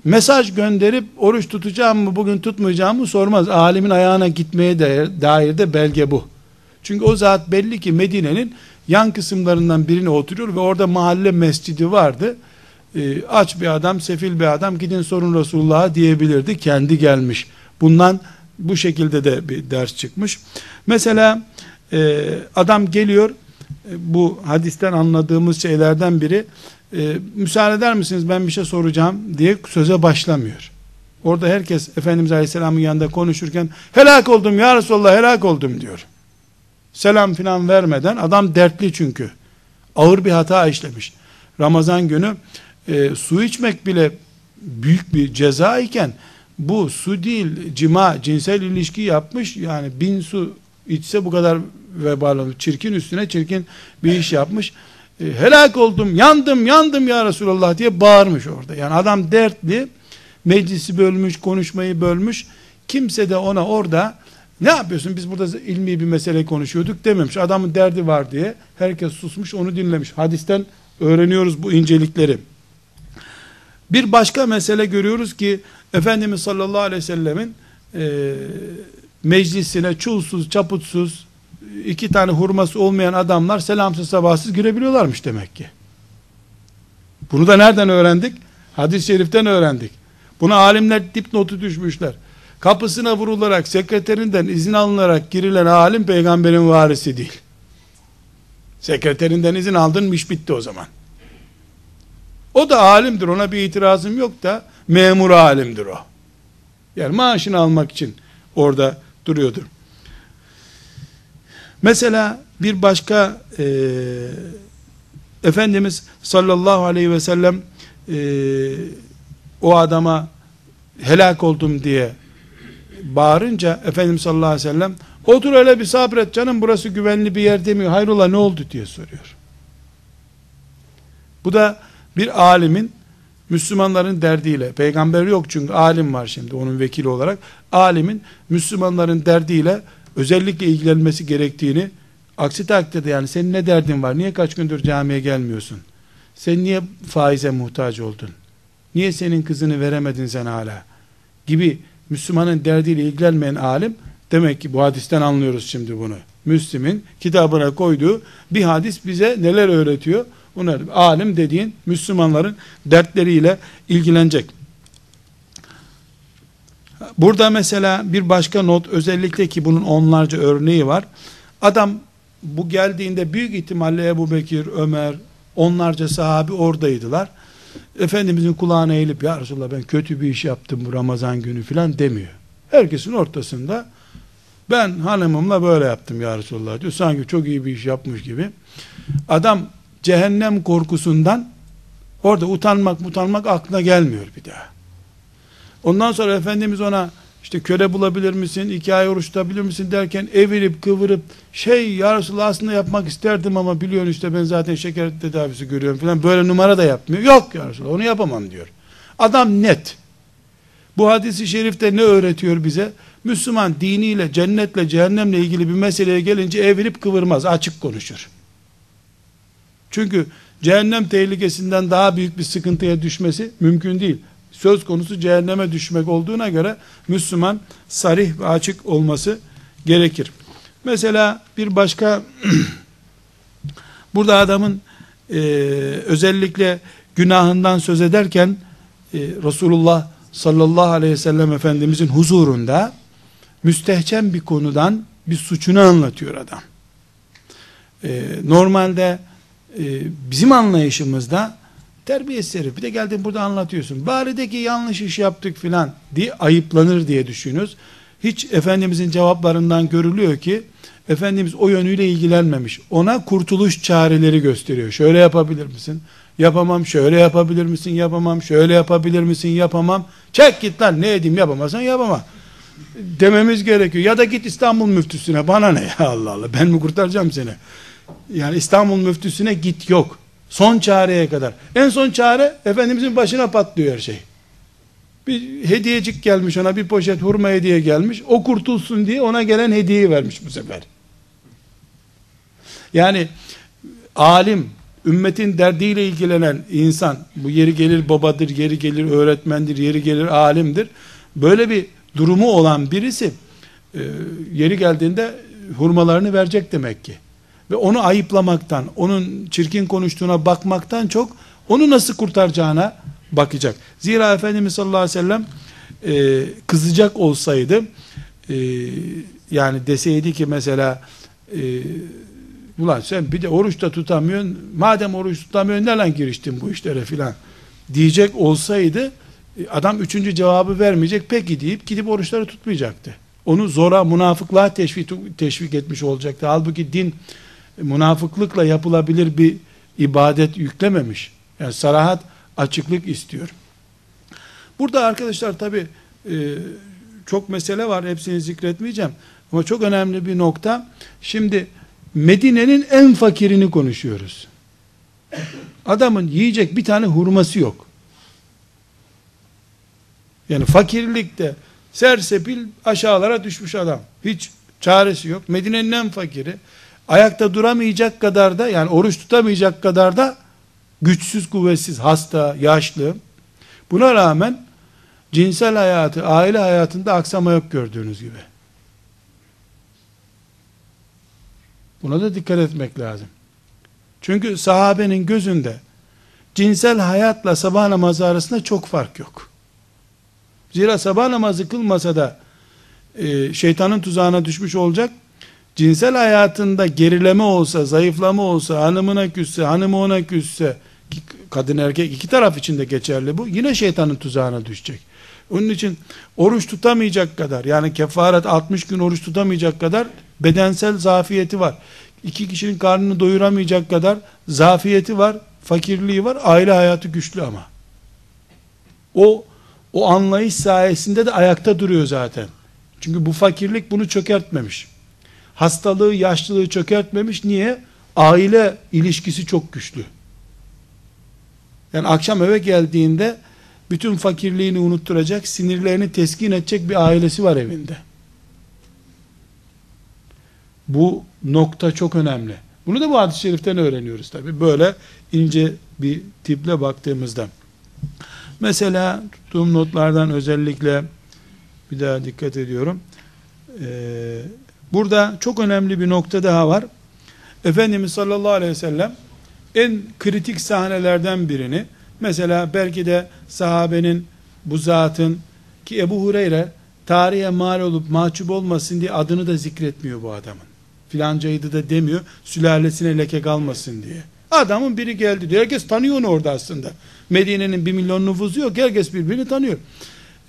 mesaj gönderip oruç tutacağım mı bugün tutmayacağım mı sormaz. Alimin ayağına gitmeye dair de belge bu. Çünkü o zat belli ki Medine'nin yan kısımlarından birine oturuyor ve orada mahalle mescidi vardı. E, aç bir adam, sefil bir adam gidin sorun Resulullah'a diyebilirdi. Kendi gelmiş. Bundan bu şekilde de bir ders çıkmış. Mesela e, adam geliyor e, bu hadisten anladığımız şeylerden biri e, müsaade eder misiniz ben bir şey soracağım diye söze başlamıyor. Orada herkes Efendimiz Aleyhisselam'ın yanında konuşurken helak oldum ya Resulallah helak oldum diyor. Selam filan vermeden adam dertli çünkü. Ağır bir hata işlemiş. Ramazan günü e, su içmek bile büyük bir ceza iken bu su değil cima cinsel ilişki yapmış yani bin su içse bu kadar vebal olur. Çirkin üstüne çirkin bir iş yapmış. E, helak oldum, yandım, yandım ya Resulallah diye bağırmış orada. Yani adam dertli, meclisi bölmüş, konuşmayı bölmüş. Kimse de ona orada ne yapıyorsun biz burada ilmi bir mesele konuşuyorduk dememiş. Adamın derdi var diye herkes susmuş onu dinlemiş. Hadisten öğreniyoruz bu incelikleri. Bir başka mesele görüyoruz ki Efendimiz sallallahu aleyhi ve sellemin e, meclisine çulsuz, çaputsuz, iki tane hurması olmayan adamlar selamsız sabahsız girebiliyorlarmış demek ki. Bunu da nereden öğrendik? Hadis-i şeriften öğrendik. Buna alimler dipnotu düşmüşler. Kapısına vurularak, sekreterinden izin alınarak girilen alim peygamberin varisi değil. Sekreterinden izin aldın iş bitti o zaman. O da alimdir ona bir itirazım yok da memur alimdir o. Yani maaşını almak için orada duruyordur. Mesela bir başka e, Efendimiz sallallahu aleyhi ve sellem e, o adama helak oldum diye bağırınca Efendimiz sallallahu aleyhi ve sellem otur öyle bir sabret canım burası güvenli bir yer demiyor. Hayrola ne oldu diye soruyor. Bu da bir alimin Müslümanların derdiyle, peygamber yok çünkü alim var şimdi onun vekili olarak, alimin Müslümanların derdiyle özellikle ilgilenmesi gerektiğini, aksi takdirde yani senin ne derdin var, niye kaç gündür camiye gelmiyorsun, sen niye faize muhtaç oldun, niye senin kızını veremedin sen hala, gibi Müslümanın derdiyle ilgilenmeyen alim, demek ki bu hadisten anlıyoruz şimdi bunu. Müslim'in kitabına koyduğu bir hadis bize neler öğretiyor? Bunlar alim dediğin Müslümanların dertleriyle ilgilenecek. Burada mesela bir başka not özellikle ki bunun onlarca örneği var. Adam bu geldiğinde büyük ihtimalle Ebu Bekir, Ömer, onlarca sahabi oradaydılar. Efendimizin kulağına eğilip ya Resulallah ben kötü bir iş yaptım bu Ramazan günü filan demiyor. Herkesin ortasında ben hanımımla böyle yaptım ya Resulallah diyor. Sanki çok iyi bir iş yapmış gibi. Adam cehennem korkusundan orada utanmak utanmak aklına gelmiyor bir daha. Ondan sonra Efendimiz ona işte köle bulabilir misin, iki ay oruç tutabilir misin derken evirip kıvırıp şey ya Resulallah aslında yapmak isterdim ama biliyorsun işte ben zaten şeker tedavisi görüyorum falan böyle numara da yapmıyor. Yok ya Resulallah onu yapamam diyor. Adam net. Bu hadisi şerifte ne öğretiyor bize? Müslüman diniyle, cennetle, cehennemle ilgili bir meseleye gelince evirip kıvırmaz, açık konuşur. Çünkü cehennem tehlikesinden daha büyük bir sıkıntıya düşmesi mümkün değil. Söz konusu cehenneme düşmek olduğuna göre Müslüman sarih ve açık olması gerekir. Mesela bir başka burada adamın e, özellikle günahından söz ederken e, Resulullah sallallahu aleyhi ve sellem Efendimizin huzurunda müstehcen bir konudan bir suçunu anlatıyor adam. Ee, normalde e, bizim anlayışımızda terbiyesiz herif bir de geldin burada anlatıyorsun. Bari de ki yanlış iş yaptık filan diye ayıplanır diye düşünüyoruz. Hiç Efendimizin cevaplarından görülüyor ki Efendimiz o yönüyle ilgilenmemiş. Ona kurtuluş çareleri gösteriyor. Şöyle yapabilir misin? Yapamam. Şöyle yapabilir misin? Yapamam. Şöyle yapabilir misin? Yapamam. Çek git lan ne edeyim yapamazsan yapamam. Dememiz gerekiyor. Ya da git İstanbul müftüsüne. Bana ne ya Allah Allah. Ben mi kurtaracağım seni? Yani İstanbul müftüsüne git yok. Son çareye kadar. En son çare Efendimizin başına patlıyor her şey. Bir hediyecik gelmiş ona bir poşet hurma hediye gelmiş. O kurtulsun diye ona gelen hediyeyi vermiş bu sefer. Yani alim, ümmetin derdiyle ilgilenen insan, bu yeri gelir babadır, yeri gelir öğretmendir, yeri gelir alimdir. Böyle bir durumu olan birisi e, yeri geldiğinde hurmalarını verecek demek ki. Ve onu ayıplamaktan, onun çirkin konuştuğuna bakmaktan çok onu nasıl kurtaracağına bakacak. Zira Efendimiz sallallahu aleyhi ve sellem e, kızacak olsaydı e, yani deseydi ki mesela e, ulan sen bir de oruç da tutamıyorsun madem oruç tutamıyorsun ne lan giriştin bu işlere filan diyecek olsaydı e, adam üçüncü cevabı vermeyecek peki deyip gidip oruçları tutmayacaktı. Onu zora münafıklığa teşvik, teşvik etmiş olacaktı. Halbuki din münafıklıkla yapılabilir bir ibadet yüklememiş. Yani sarahat açıklık istiyor. Burada arkadaşlar tabi e, çok mesele var hepsini zikretmeyeceğim. Ama çok önemli bir nokta. Şimdi Medine'nin en fakirini konuşuyoruz. Adamın yiyecek bir tane hurması yok. Yani fakirlikte sersepil aşağılara düşmüş adam. Hiç çaresi yok. Medine'nin en fakiri. Ayakta duramayacak kadar da yani oruç tutamayacak kadar da güçsüz, kuvvetsiz, hasta, yaşlı. Buna rağmen cinsel hayatı, aile hayatında aksama yok gördüğünüz gibi. Buna da dikkat etmek lazım. Çünkü sahabenin gözünde cinsel hayatla sabah namazı arasında çok fark yok. Zira sabah namazı kılmasa da e, şeytanın tuzağına düşmüş olacak. Cinsel hayatında gerileme olsa, zayıflama olsa, hanımına küsse, hanımı ona küsse, kadın erkek iki taraf için de geçerli bu. Yine şeytanın tuzağına düşecek. Onun için oruç tutamayacak kadar yani kefaret 60 gün oruç tutamayacak kadar bedensel zafiyeti var. İki kişinin karnını doyuramayacak kadar zafiyeti var, fakirliği var, aile hayatı güçlü ama. O o anlayış sayesinde de ayakta duruyor zaten. Çünkü bu fakirlik bunu çökertmemiş. Hastalığı, yaşlılığı çökertmemiş. Niye? Aile ilişkisi çok güçlü. Yani akşam eve geldiğinde bütün fakirliğini unutturacak, sinirlerini teskin edecek bir ailesi var evinde. Bu nokta çok önemli. Bunu da bu hadis-i şeriften öğreniyoruz tabi. Böyle ince bir tiple baktığımızda. Mesela tuttuğum notlardan özellikle bir daha dikkat ediyorum. Ee, burada çok önemli bir nokta daha var. Efendimiz sallallahu aleyhi ve sellem en kritik sahnelerden birini mesela belki de sahabenin bu zatın ki Ebu Hureyre tarihe mal olup mahcup olmasın diye adını da zikretmiyor bu adamın. Filancaydı da demiyor sülalesine leke kalmasın diye. Adamın biri geldi diyor. Herkes tanıyor onu orada aslında. Medine'nin bir milyon nüfusu yok. Herkes birbirini tanıyor.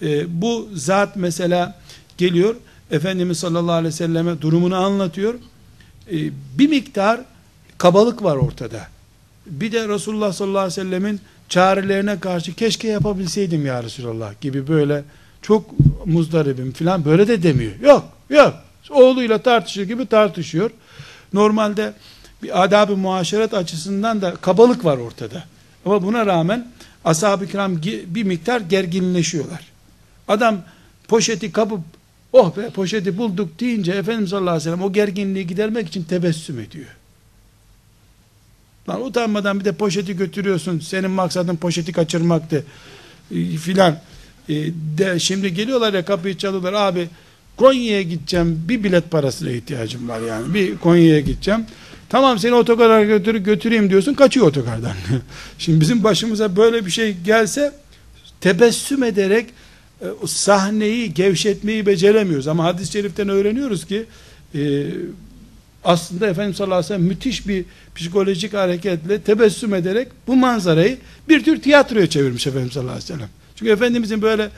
Ee, bu zat mesela geliyor. Efendimiz sallallahu aleyhi ve selleme durumunu anlatıyor. Ee, bir miktar kabalık var ortada. Bir de Resulullah sallallahu aleyhi ve sellemin çarelerine karşı keşke yapabilseydim ya Resulallah gibi böyle çok muzdaribim falan böyle de demiyor. Yok yok oğluyla tartışır gibi tartışıyor. Normalde bir adab-ı muaşeret açısından da kabalık var ortada. Ama buna rağmen ashab-ı kiram bir miktar gerginleşiyorlar. Adam poşeti kapıp oh be poşeti bulduk deyince Efendimiz sallallahu aleyhi ve sellem o gerginliği gidermek için tebessüm ediyor. Lan utanmadan bir de poşeti götürüyorsun. Senin maksadın poşeti kaçırmaktı. E, filan. E, de, şimdi geliyorlar ya kapıyı çalıyorlar. Abi Konya'ya gideceğim. Bir bilet parasına ihtiyacım var yani. Bir Konya'ya gideceğim. Tamam seni otogara götür, götüreyim diyorsun. Kaçıyor otogardan. şimdi bizim başımıza böyle bir şey gelse tebessüm ederek e, sahneyi gevşetmeyi beceremiyoruz. Ama hadis-i şeriften öğreniyoruz ki e, aslında Efendimiz sallallahu aleyhi ve sellem müthiş bir psikolojik hareketle tebessüm ederek bu manzarayı bir tür tiyatroya çevirmiş Efendimiz sallallahu aleyhi ve sellem. Çünkü Efendimizin böyle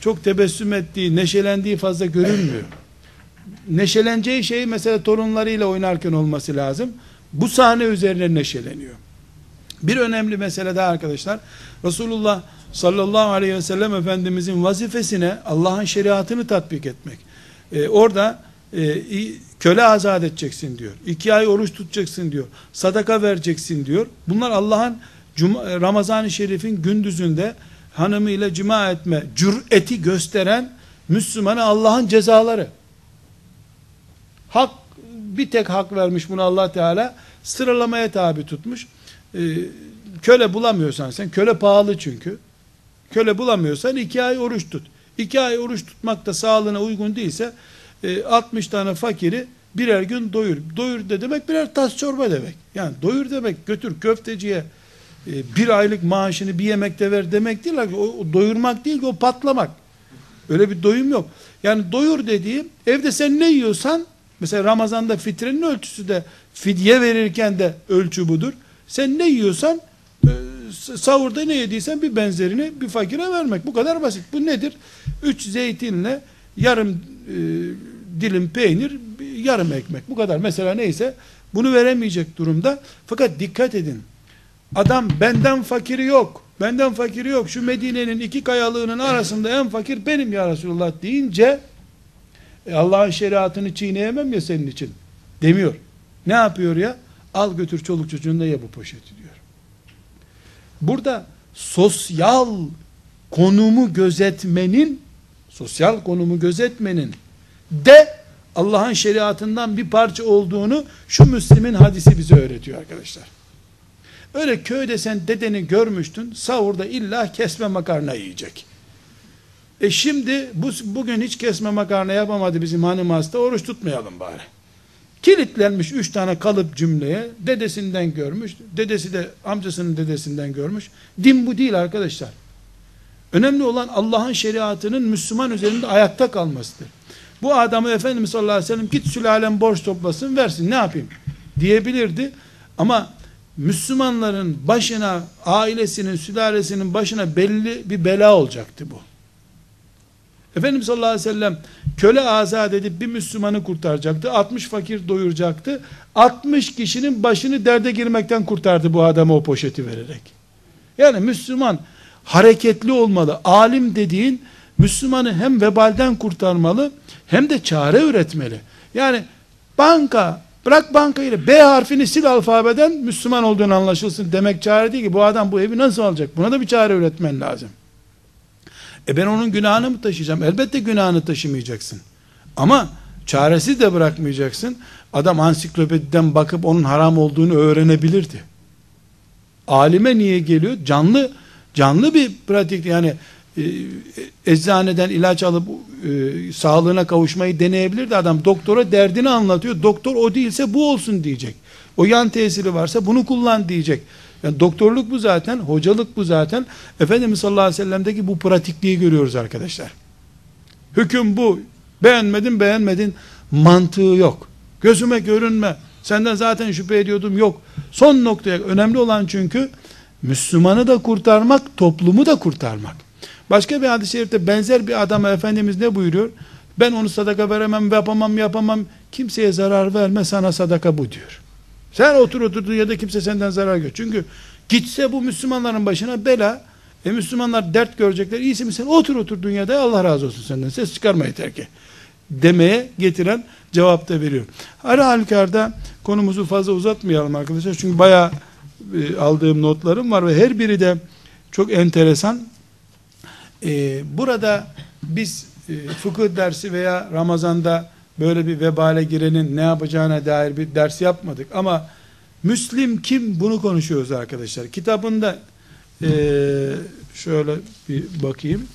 çok tebessüm ettiği, neşelendiği fazla görünmüyor. Neşeleneceği şey mesela torunlarıyla oynarken olması lazım. Bu sahne üzerine neşeleniyor. Bir önemli mesele daha arkadaşlar. Resulullah sallallahu aleyhi ve sellem Efendimizin vazifesine Allah'ın şeriatını tatbik etmek. Ee, orada e, köle azat edeceksin diyor. İki ay oruç tutacaksın diyor. Sadaka vereceksin diyor. Bunlar Allah'ın Ramazan-ı Şerif'in gündüzünde hanımıyla cima etme cüreti gösteren Müslümana Allah'ın cezaları. Hak bir tek hak vermiş bunu Allah Teala sıralamaya tabi tutmuş. Ee, köle bulamıyorsan sen köle pahalı çünkü. Köle bulamıyorsan iki ay oruç tut. İki ay oruç tutmak da sağlığına uygun değilse 60 e, tane fakiri birer gün doyur. Doyur de demek birer tas çorba demek. Yani doyur demek götür köfteciye e, bir aylık maaşını bir yemekte ver demek değil. O, o doyurmak değil ki o patlamak. Öyle bir doyum yok. Yani doyur dediğim evde sen ne yiyorsan mesela Ramazan'da fitrenin ölçüsü de fidye verirken de ölçü budur. Sen ne yiyorsan sahurda ne yediysen bir benzerini bir fakire vermek. Bu kadar basit. Bu nedir? Üç zeytinle yarım e, dilim peynir, yarım ekmek. Bu kadar. Mesela neyse bunu veremeyecek durumda. Fakat dikkat edin. Adam benden fakiri yok. Benden fakiri yok. Şu Medine'nin iki kayalığının arasında en fakir benim ya Resulullah deyince e, Allah'ın şeriatını çiğneyemem ya senin için demiyor. Ne yapıyor ya? Al götür çoluk çocuğunda ya bu poşeti diyor. Burada sosyal konumu gözetmenin sosyal konumu gözetmenin de Allah'ın şeriatından bir parça olduğunu şu Müslim'in hadisi bize öğretiyor arkadaşlar. Öyle köyde sen dedeni görmüştün, sahurda illa kesme makarna yiyecek. E şimdi bu, bugün hiç kesme makarna yapamadı bizim hanım hasta, oruç tutmayalım bari. Kilitlenmiş üç tane kalıp cümleye, dedesinden görmüş, dedesi de amcasının dedesinden görmüş. Din bu değil arkadaşlar. Önemli olan Allah'ın şeriatının Müslüman üzerinde ayakta kalmasıdır. Bu adamı Efendimiz sallallahu aleyhi ve sellem git sülalem borç toplasın versin ne yapayım diyebilirdi. Ama Müslümanların başına, ailesinin, sülalesinin başına belli bir bela olacaktı bu. Efendimiz sallallahu aleyhi ve sellem köle azat edip bir Müslümanı kurtaracaktı. 60 fakir doyuracaktı. 60 kişinin başını derde girmekten kurtardı bu adamı o poşeti vererek. Yani Müslüman hareketli olmalı. Alim dediğin Müslümanı hem vebalden kurtarmalı hem de çare üretmeli. Yani banka bırak bankayı B harfini sil alfabeden Müslüman olduğunu anlaşılsın demek çare değil ki bu adam bu evi nasıl alacak? Buna da bir çare üretmen lazım. E ben onun günahını mı taşıyacağım? Elbette günahını taşımayacaksın. Ama çaresiz de bırakmayacaksın. Adam ansiklopediden bakıp onun haram olduğunu öğrenebilirdi. Alime niye geliyor? Canlı canlı bir pratik yani e, eczaneden ilaç alıp e, sağlığına kavuşmayı deneyebilirdi adam. Doktora derdini anlatıyor. Doktor o değilse bu olsun diyecek. O yan tesiri varsa bunu kullan diyecek. Yani doktorluk bu zaten, hocalık bu zaten. Efendimiz sallallahu aleyhi ve sellem'deki bu pratikliği görüyoruz arkadaşlar. Hüküm bu. Beğenmedin beğenmedin mantığı yok. Gözüme görünme. Senden zaten şüphe ediyordum yok. Son noktaya önemli olan çünkü Müslümanı da kurtarmak, toplumu da kurtarmak. Başka bir hadis-i şerifte benzer bir adama Efendimiz ne buyuruyor? Ben onu sadaka veremem, yapamam, yapamam. Kimseye zarar verme, sana sadaka bu diyor. Sen otur oturduğun yerde kimse senden zarar gör. Çünkü gitse bu Müslümanların başına bela, e Müslümanlar dert görecekler. İyisi mi sen otur otur dünyada Allah razı olsun senden. Ses çıkarma yeter ki. Demeye getiren cevap da veriyor. Her halükarda konumuzu fazla uzatmayalım arkadaşlar. Çünkü bayağı e, aldığım notlarım var ve her biri de çok enteresan. E, burada biz e, fıkıh dersi veya Ramazan'da böyle bir vebale girenin ne yapacağına dair bir ders yapmadık ama Müslim kim bunu konuşuyoruz arkadaşlar. Kitabında e, şöyle bir bakayım.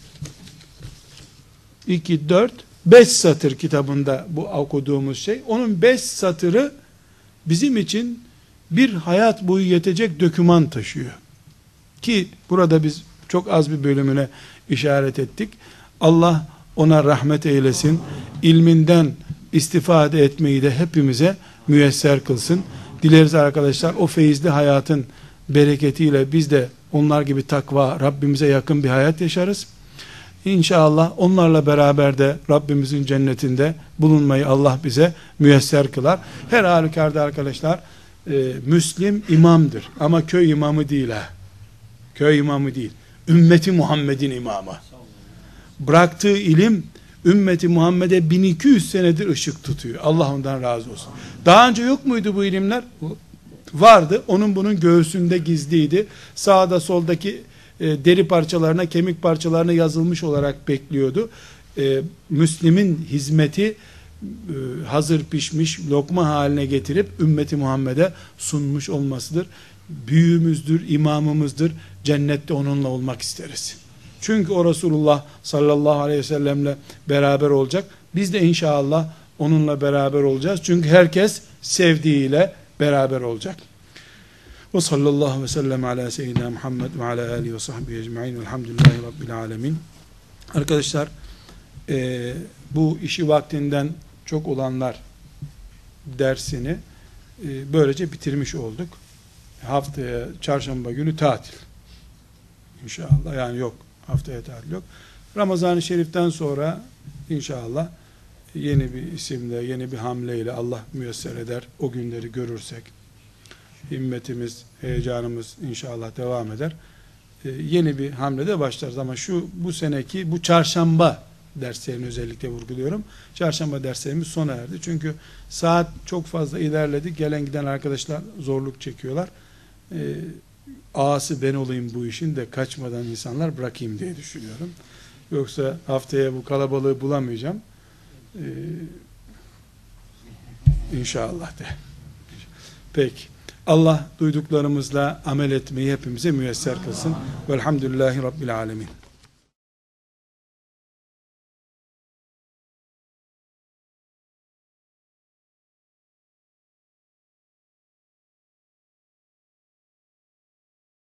2, 4, 5 satır kitabında bu okuduğumuz şey. Onun 5 satırı bizim için bir hayat boyu yetecek döküman taşıyor. Ki burada biz çok az bir bölümüne işaret ettik. Allah ona rahmet eylesin. İlminden istifade etmeyi de hepimize müyesser kılsın. Dileriz arkadaşlar o feyizli hayatın bereketiyle biz de onlar gibi takva, Rabbimize yakın bir hayat yaşarız. İnşallah onlarla beraber de Rabbimizin cennetinde bulunmayı Allah bize müyesser kılar. Her halükarda arkadaşlar e, Müslim imamdır ama köy imamı değil ha. Köy imamı değil. Ümmeti Muhammed'in imamı. Bıraktığı ilim ümmeti Muhammed'e 1200 senedir ışık tutuyor. Allah ondan razı olsun. Daha önce yok muydu bu ilimler? Vardı. Onun bunun göğsünde gizliydi. Sağda soldaki e, deri parçalarına, kemik parçalarına yazılmış olarak bekliyordu. E, Müslim'in hizmeti e, hazır pişmiş lokma haline getirip ümmeti Muhammed'e sunmuş olmasıdır. Büyüğümüzdür, imamımızdır. Cennette onunla olmak isteriz. Çünkü o Resulullah sallallahu aleyhi ve sellemle beraber olacak. Biz de inşallah onunla beraber olacağız. Çünkü herkes sevdiğiyle beraber olacak. Ve sallallahu ve sellem ala seyyidina Muhammed ve ala alihi ve sahbihi ecma'in velhamdülillahi rabbil alemin. Arkadaşlar e, bu işi vaktinden çok olanlar dersini e, böylece bitirmiş olduk. Haftaya çarşamba günü tatil. İnşallah yani yok haftaya tatil yok. Ramazan-ı Şerif'ten sonra inşallah yeni bir isimle, yeni bir hamleyle Allah müyesser eder. O günleri görürsek himmetimiz, heyecanımız inşallah devam eder. Ee, yeni bir hamlede başlarız ama şu bu seneki bu çarşamba derslerini özellikle vurguluyorum. Çarşamba derslerimiz sona erdi. Çünkü saat çok fazla ilerledi. Gelen giden arkadaşlar zorluk çekiyorlar. Ee, ağası ben olayım bu işin de kaçmadan insanlar bırakayım diye düşünüyorum. Yoksa haftaya bu kalabalığı bulamayacağım. Ee, inşallah de. Peki. Allah duyduklarımızla amel etmeyi hepimize müyesser kılsın. Velhamdülillahi Rabbil Alemin.